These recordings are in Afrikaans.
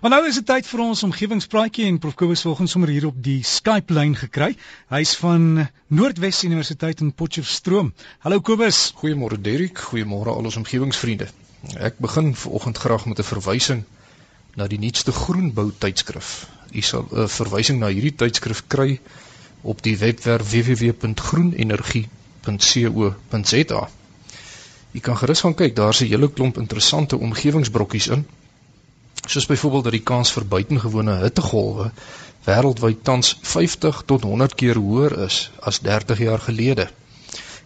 Maar nou is dit tyd vir ons omgewingspraatjie en Prof Kobus vanoggend sommer hier op die Skype lyn gekry. Hy's van Noordwes Universiteit in Potchefstroom. Hallo Kobus. Goeiemôre Derrick, goeiemôre al ons omgewingsvriende. Ek begin vanoggend graag met 'n verwysing na die nuutste groenbou tydskrif. U sal 'n verwysing na hierdie tydskrif kry op die webwerf www.groenenergie.co.za. Jy kan gerus gaan kyk, daar's 'n hele klomp interessante omgewingsbrokkies in soos byvoorbeeld dat die kans vir buitengewone hittegolwe wêreldwyd tans 50 tot 100 keer hoër is as 30 jaar gelede.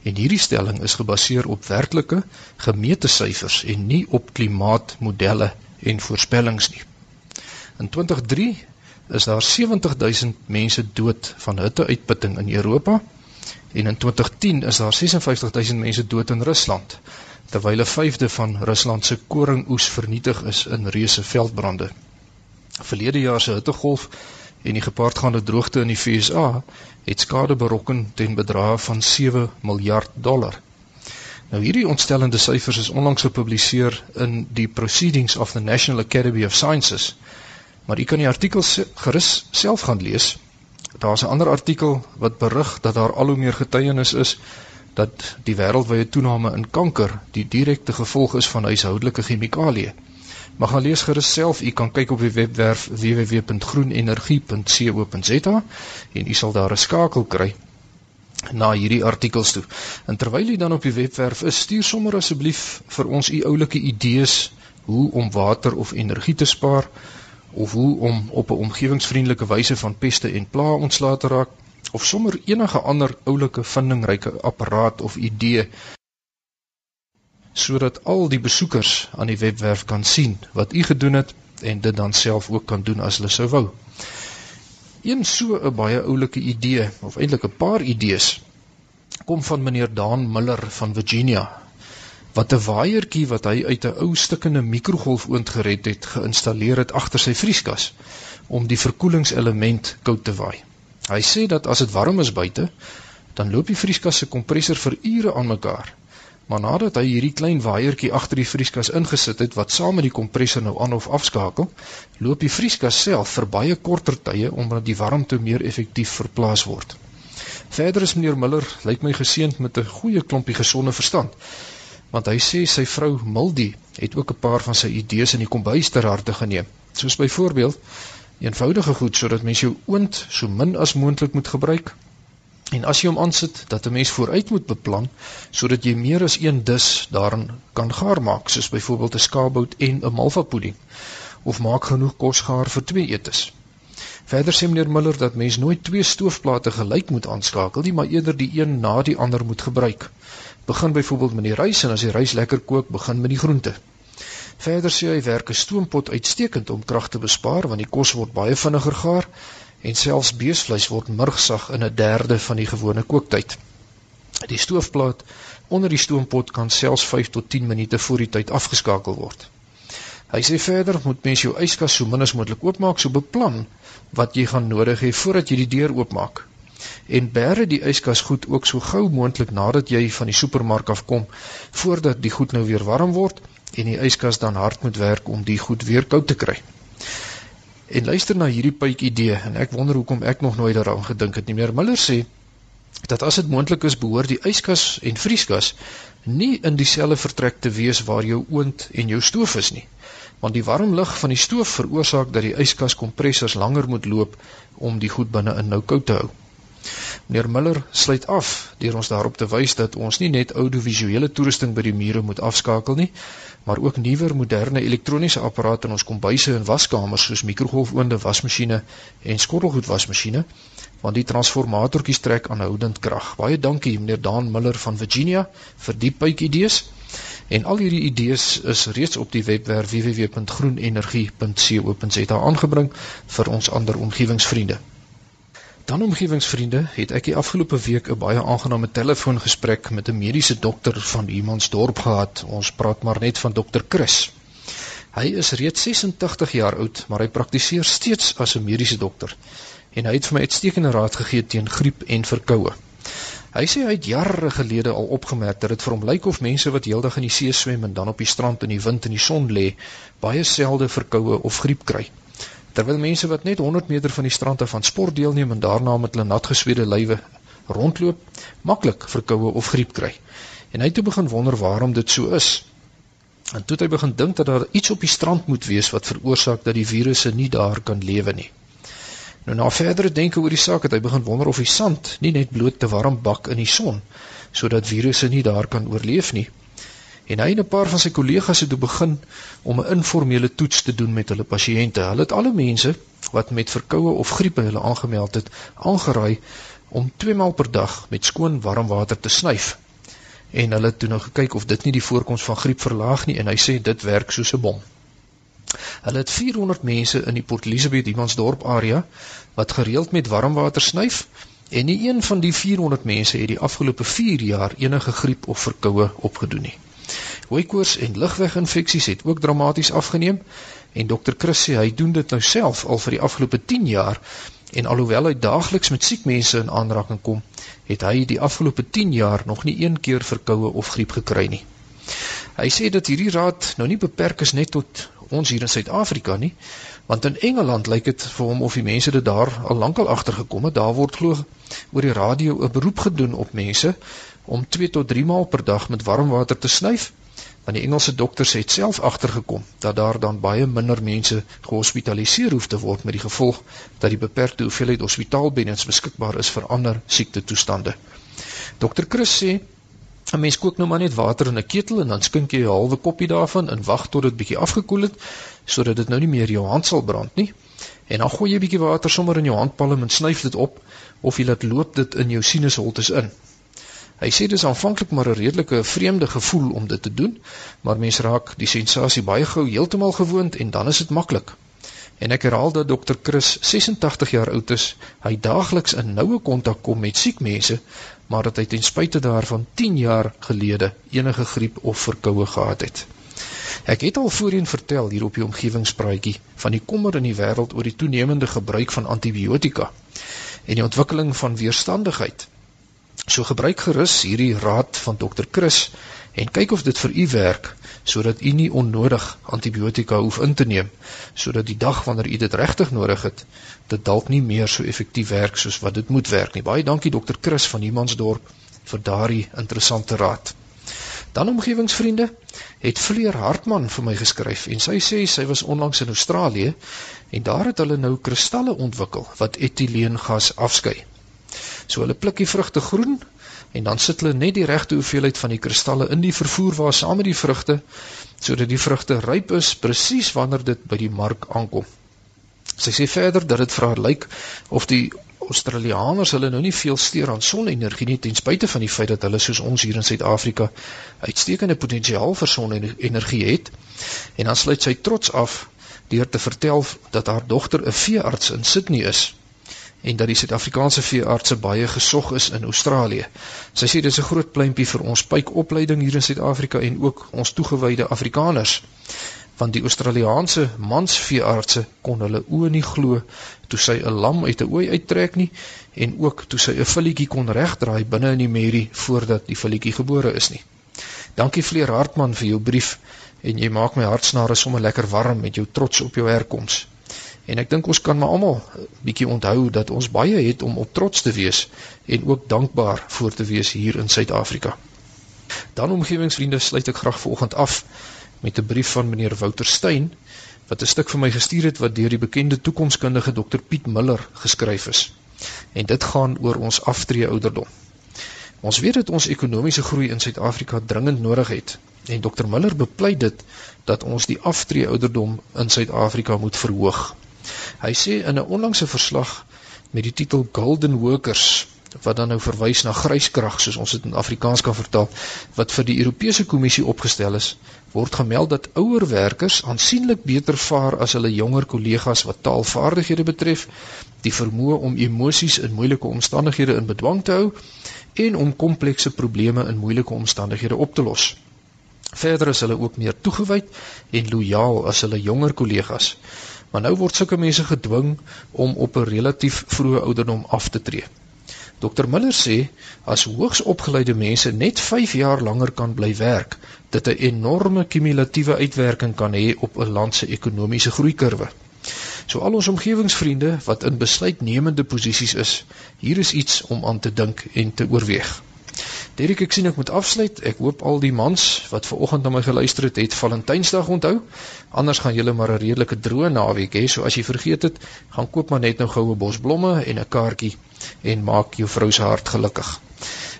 En hierdie stelling is gebaseer op werklike gemeete syfers en nie op klimaatmodelle en voorspellings nie. In 2003 is daar 70000 mense dood van hitteuitputting in Europa en in 2010 is daar 56000 mense dood in Rusland terwyl 'n vyfde van Rusland se koringoes vernietig is in reuse veldbrande. Verlede jaar se hittegolf en die gepaardgaande droogte in die VSA het skade berokken ten bedrae van 7 miljard dollar. Nou hierdie ontstellende syfers is onlangs gepubliseer in die Proceedings of the National Academy of Sciences. Maar u kan die artikel gerus self gaan lees. Daar's 'n ander artikel wat berig dat daar al hoe meer getuienis is dat die wêreldwye toename in kanker die direkte gevolg is van huishoudelike chemikalieë. Maar gaan lees gerus self, u kan kyk op die webwerf www.groenenergie.co.za en u sal daar 'n skakel kry na hierdie artikels toe. En terwyl u dan op die webwerf is, stuur sommer asseblief vir ons u oulike idees hoe om water of energie te spaar of hoe om op 'n omgewingsvriendelike wyse van peste en plaae ontslae te raak of sommer enige ander oulike vindingryke apparaat of idee sodat al die besoekers aan die webwerf kan sien wat u gedoen het en dit dan self ook kan doen as hulle sou wou. Een so 'n baie oulike idee of eintlik 'n paar idees kom van meneer Daan Miller van Virginia wat 'n waaiertjie wat hy uit 'n ou stikkende mikrogolfoond gered het geïnstalleer het agter sy vrieskas om die verkoelingselement koud te waai. Hy sê dat as dit warm is buite, dan loop die vrieskas se kompressor vir ure aan mekaar. Maar nadat hy hierdie klein waaiertjie agter die vrieskas ingesit het wat saam met die kompressor nou aan of afskakel, loop die vrieskas self vir baie korter tye omdat die warmte meer effektief verplaas word. Verder is meneer Miller lyk my geseënd met 'n goeie klompie gesonde verstand. Want hy sê sy vrou Mildy het ook 'n paar van sy idees in die kombuis ter harte geneem. Soos byvoorbeeld eenvoudige goed sodat mens jou oond so min as moontlik moet gebruik. En as jy hom aansit dat 'n mens vooruit moet beplan sodat jy meer as een dis daarin kan gaar maak, soos byvoorbeeld 'n skaapbout en 'n malva pudding of maak genoeg kos gaar vir twee etes. Verder sê meneer Miller dat mens nooit twee stoofplate gelyk moet aanskakel nie, maar eerder die een na die ander moet gebruik. Begin byvoorbeeld met die rys en as die rys lekker kook, begin met die groente. Verder sê hy werk 'n stoompot uitstekend om krag te bespaar want die kos word baie vinniger gaar en selfs beesvleis word murgsag in 'n derde van die gewone kooktyd. Die stoofplaat onder die stoompot kan selfs 5 tot 10 minute voor die tyd afgeskakel word. Hy sê verder moet mens jou yskas so min as moontlik oopmaak, so beplan wat jy gaan nodig hê voordat jy die deur oopmaak. En bære die yskas goed ook so gou moontlik nadat jy van die supermark af kom voordat die goed nou weer warm word en die yskas dan hard moet werk om die goed weer koud te kry. En luister na hierdie pyp idee en ek wonder hoekom ek nog nooit daaraan gedink het nie. Meneer Miller sê dat as dit moontlik is behoort die yskas en vrieskas nie in dieselfde vertrek te wees waar jou oond en jou stoof is nie. Want die warm lug van die stoof veroorsaak dat die yskas kompressors langer moet loop om die goed binne in nou koud te hou. Meneer Miller sluit af deur ons daarop te wys dat ons nie net audiovisuele toerusting by die mure moet afskakel nie, maar ook nuwer moderne elektroniese apparate in ons kombuise en waskamers soos mikrogolfoonde, wasmasjiene en skottelgoedwasmasjiene, want die transformatortjies trek aanhoudend krag. Baie dankie meneer Daan Miller van Virginia vir die idees. En al hierdie idees is reeds op die webwerf www.groenenergie.co.za aangebring vir ons ander omgewingsvriende. Dan omgewingsvriende, het ek die afgelope week 'n baie aangename telefoongesprek met 'n mediese dokter van Humansdorp gehad. Ons praat maar net van dokter Chris. Hy is reeds 86 jaar oud, maar hy praktiseer steeds as 'n mediese dokter. En hy het vir my uitstekende raad gegee teen griep en verkoue. Hy sê hy het jare gelede al opgemerk dat dit vir hom lyk of mense wat heeldag in die see swem en dan op die strand in die wind en die son lê, baie selde verkoue of griep kry. Terwyl mense wat net 100 meter van die strand af aan sport deelneem en daarna met hulle nat gesweede lywe rondloop, maklik verkoue of griep kry. En hy het toe begin wonder waarom dit so is. En toe het hy begin dink dat daar iets op die strand moet wees wat veroorsaak dat die virusse nie daar kan lewe nie. Nou na verdere denke oor die saak het hy begin wonder of die sand nie net bloot te warm bak in die son sodat virusse nie daar kan oorleef nie. En hy en 'n paar van sy kollegas het toe begin om 'n informele toets te doen met hulle pasiënte. Hulle het alle mense wat met verkoue of griep by hulle aangemeld het, aangeraai om 2 maal per dag met skoon warm water te snyf. En hulle het toe nou gekyk of dit nie die voorkoms van griep verlaag nie en hy sê dit werk soos 'n bom. Hulle het 400 mense in die Port Elizabeth Humansdorp area wat gereeld met warm water snyf en nie een van die 400 mense het die afgelope 4 jaar enige griep of verkoue opgedoen nie. Hooikoors en lugweginfeksies het ook dramaties afgeneem en dokter Chris sê hy doen dit nou self al vir die afgelope 10 jaar en alhoewel hy daagliks met siek mense in aanraking kom, het hy die afgelope 10 jaar nog nie een keer verkoue of griep gekry nie. Hy sê dat hierdie raad nou nie beperk is net tot ons hier in Suid-Afrika nie, want in Engeland lyk dit vir hom of die mense dit daar al lankal agtergekom het. Daar word glo oor die radio 'n beroep gedoen op mense om 2 tot 3 maal per dag met warm water te snyf. Want die Engelse dokters het self agtergekom dat daar dan baie minder mense gehospitaliseer hoef te word met die gevolg dat die beperkte hoeveelheid hospitaalbeddens beskikbaar is vir ander siekte toestande. Dr Chris sê 'n mens kook nou maar net water in 'n ketel en dan skink jy 'n halwe koppie daarvan en wag tot dit bietjie afgekoel het sodat dit nou nie meer jou hand sal brand nie. En dan gooi jy 'n bietjie water sommer in jou handpalm en snyf dit op of jy laat loop dit in jou sinusholtes in. Hy sê dis aanvanklik maar 'n redelike vreemde gevoel om dit te doen, maar mens raak die sensasie baie gou heeltemal gewoond en dan is dit maklik. En ek herhaal dat dokter Chris 86 jaar oud is. Hy daagliks in noue kontak kom met siek mense, maar dat hy ten spyte daarvan 10 jaar gelede enige griep of verkoue gehad het. Ek het al voorheen vertel hier op die omgewingspraatjie van die kommer in die wêreld oor die toenemende gebruik van antibiotika en die ontwikkeling van weerstandigheid. So gebruik gerus hierdie raad van dokter Chris en kyk of dit vir u werk sodat u nie onnodig antibiotika hoef in te neem sodat die dag wanneer u dit regtig nodig het dit dalk nie meer so effektief werk soos wat dit moet werk nie. Baie dankie dokter Chris van Humansdorp vir daardie interessante raad. Dan omgewingsvriende het Fleur Hartman vir my geskryf en sy sê sy was onlangs in Australië en daar het hulle nou kristalle ontwikkel wat etyleengas afskei so hulle pluk die vrugte groen en dan sit hulle net die regte hoeveelheid van die kristalle in die vervoer waar saam met die vrugte sodat die vrugte ryp is presies wanneer dit by die mark aankom. Sy sê verder dat dit vir haar lyk of die Australiërs hulle nou nie veel steur aan sonenergie nie ten spyte van die feit dat hulle soos ons hier in Suid-Afrika uitstekende potensiaal vir sonenergie het. En dan sluit sy trots af deur te vertel dat haar dogter 'n veearts in Sydney is en dat die Suid-Afrikaanse veeartse baie gesog is in Australië. Sy sê dis 'n groot pleintjie vir ons pypopleiding hier in Suid-Afrika en ook ons toegewyde Afrikaners. Want die Australiese mansveeartse kon hulle oë nie glo toe sy 'n lam uit 'n ooi uittrek nie en ook toe sy 'n filletjie kon regdraai binne in die merrie voordat die filletjie gebore is nie. Dankie Fleur Hartman vir jou brief en jy maak my hartsnare sommer lekker warm met jou trots op jou herkoms. En ek dink ons kan maar almal bietjie onthou dat ons baie het om op trots te wees en ook dankbaar voor te wees hier in Suid-Afrika. Dan omgewingsvriende sluit ek graag vanoggend af met 'n brief van meneer Wouter Steyn wat 'n stuk vir my gestuur het wat deur die bekende toekomskundige Dr Piet Miller geskryf is. En dit gaan oor ons aftree ouderdom. Ons weet dat ons ekonomiese groei in Suid-Afrika dringend nodig het en Dr Miller bepleit dit dat ons die aftree ouderdom in Suid-Afrika moet verhoog. Hy sê in 'n onlangse verslag met die titel Golden Workers wat dan nou verwys na gryskrag soos ons dit in Afrikaans kan vertaal wat vir die Europese Kommissie opgestel is, word gemeld dat ouer werkers aansienlik beter vaar as hulle jonger kollegas wat taalvaardighede betref, die vermoë om emosies in moeilike omstandighede in bedwang te hou en om komplekse probleme in moeilike omstandighede op te los. Verder is hulle ook meer toegewyd en lojaal as hulle jonger kollegas. Maar nou word sulke mense gedwing om op 'n relatief vroeë ouderdom af te tree. Dr Miller sê as hoogs opgeleide mense net 5 jaar langer kan bly werk, dit 'n enorme kumulatiewe uitwerking kan hê op 'n land se ekonomiese groeikurwe. So al ons omgewingsvriende wat in besluitnemende posisies is, hier is iets om aan te dink en te oorweeg. Derek ek sien ek moet afsluit. Ek hoop al die mans wat ver oggend na my geluister het, het Valentynsdag onthou. Anders gaan julle maar 'n redelike droë naweek hê. So as jy vergeet het, gaan koop maar net nou goue bos blomme en 'n kaartjie en maak jou vrou se hart gelukkig.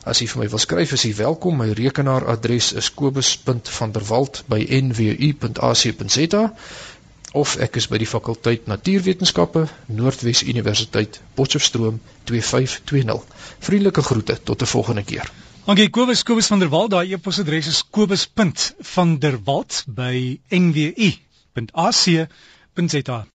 As jy vir my wil skryf, is jy welkom. My rekenaaradres is kobus.vanderwalt@nwu.ac.za of ek is by die fakulteit Natuurwetenskappe, Noordwes Universiteit, Potchefstroom 2520. Vriendelike groete tot 'n volgende keer. Dankie Kobus Kobus van der Walt. Daai e-posadres is kobus.vanderwalt by nwu.ac.za.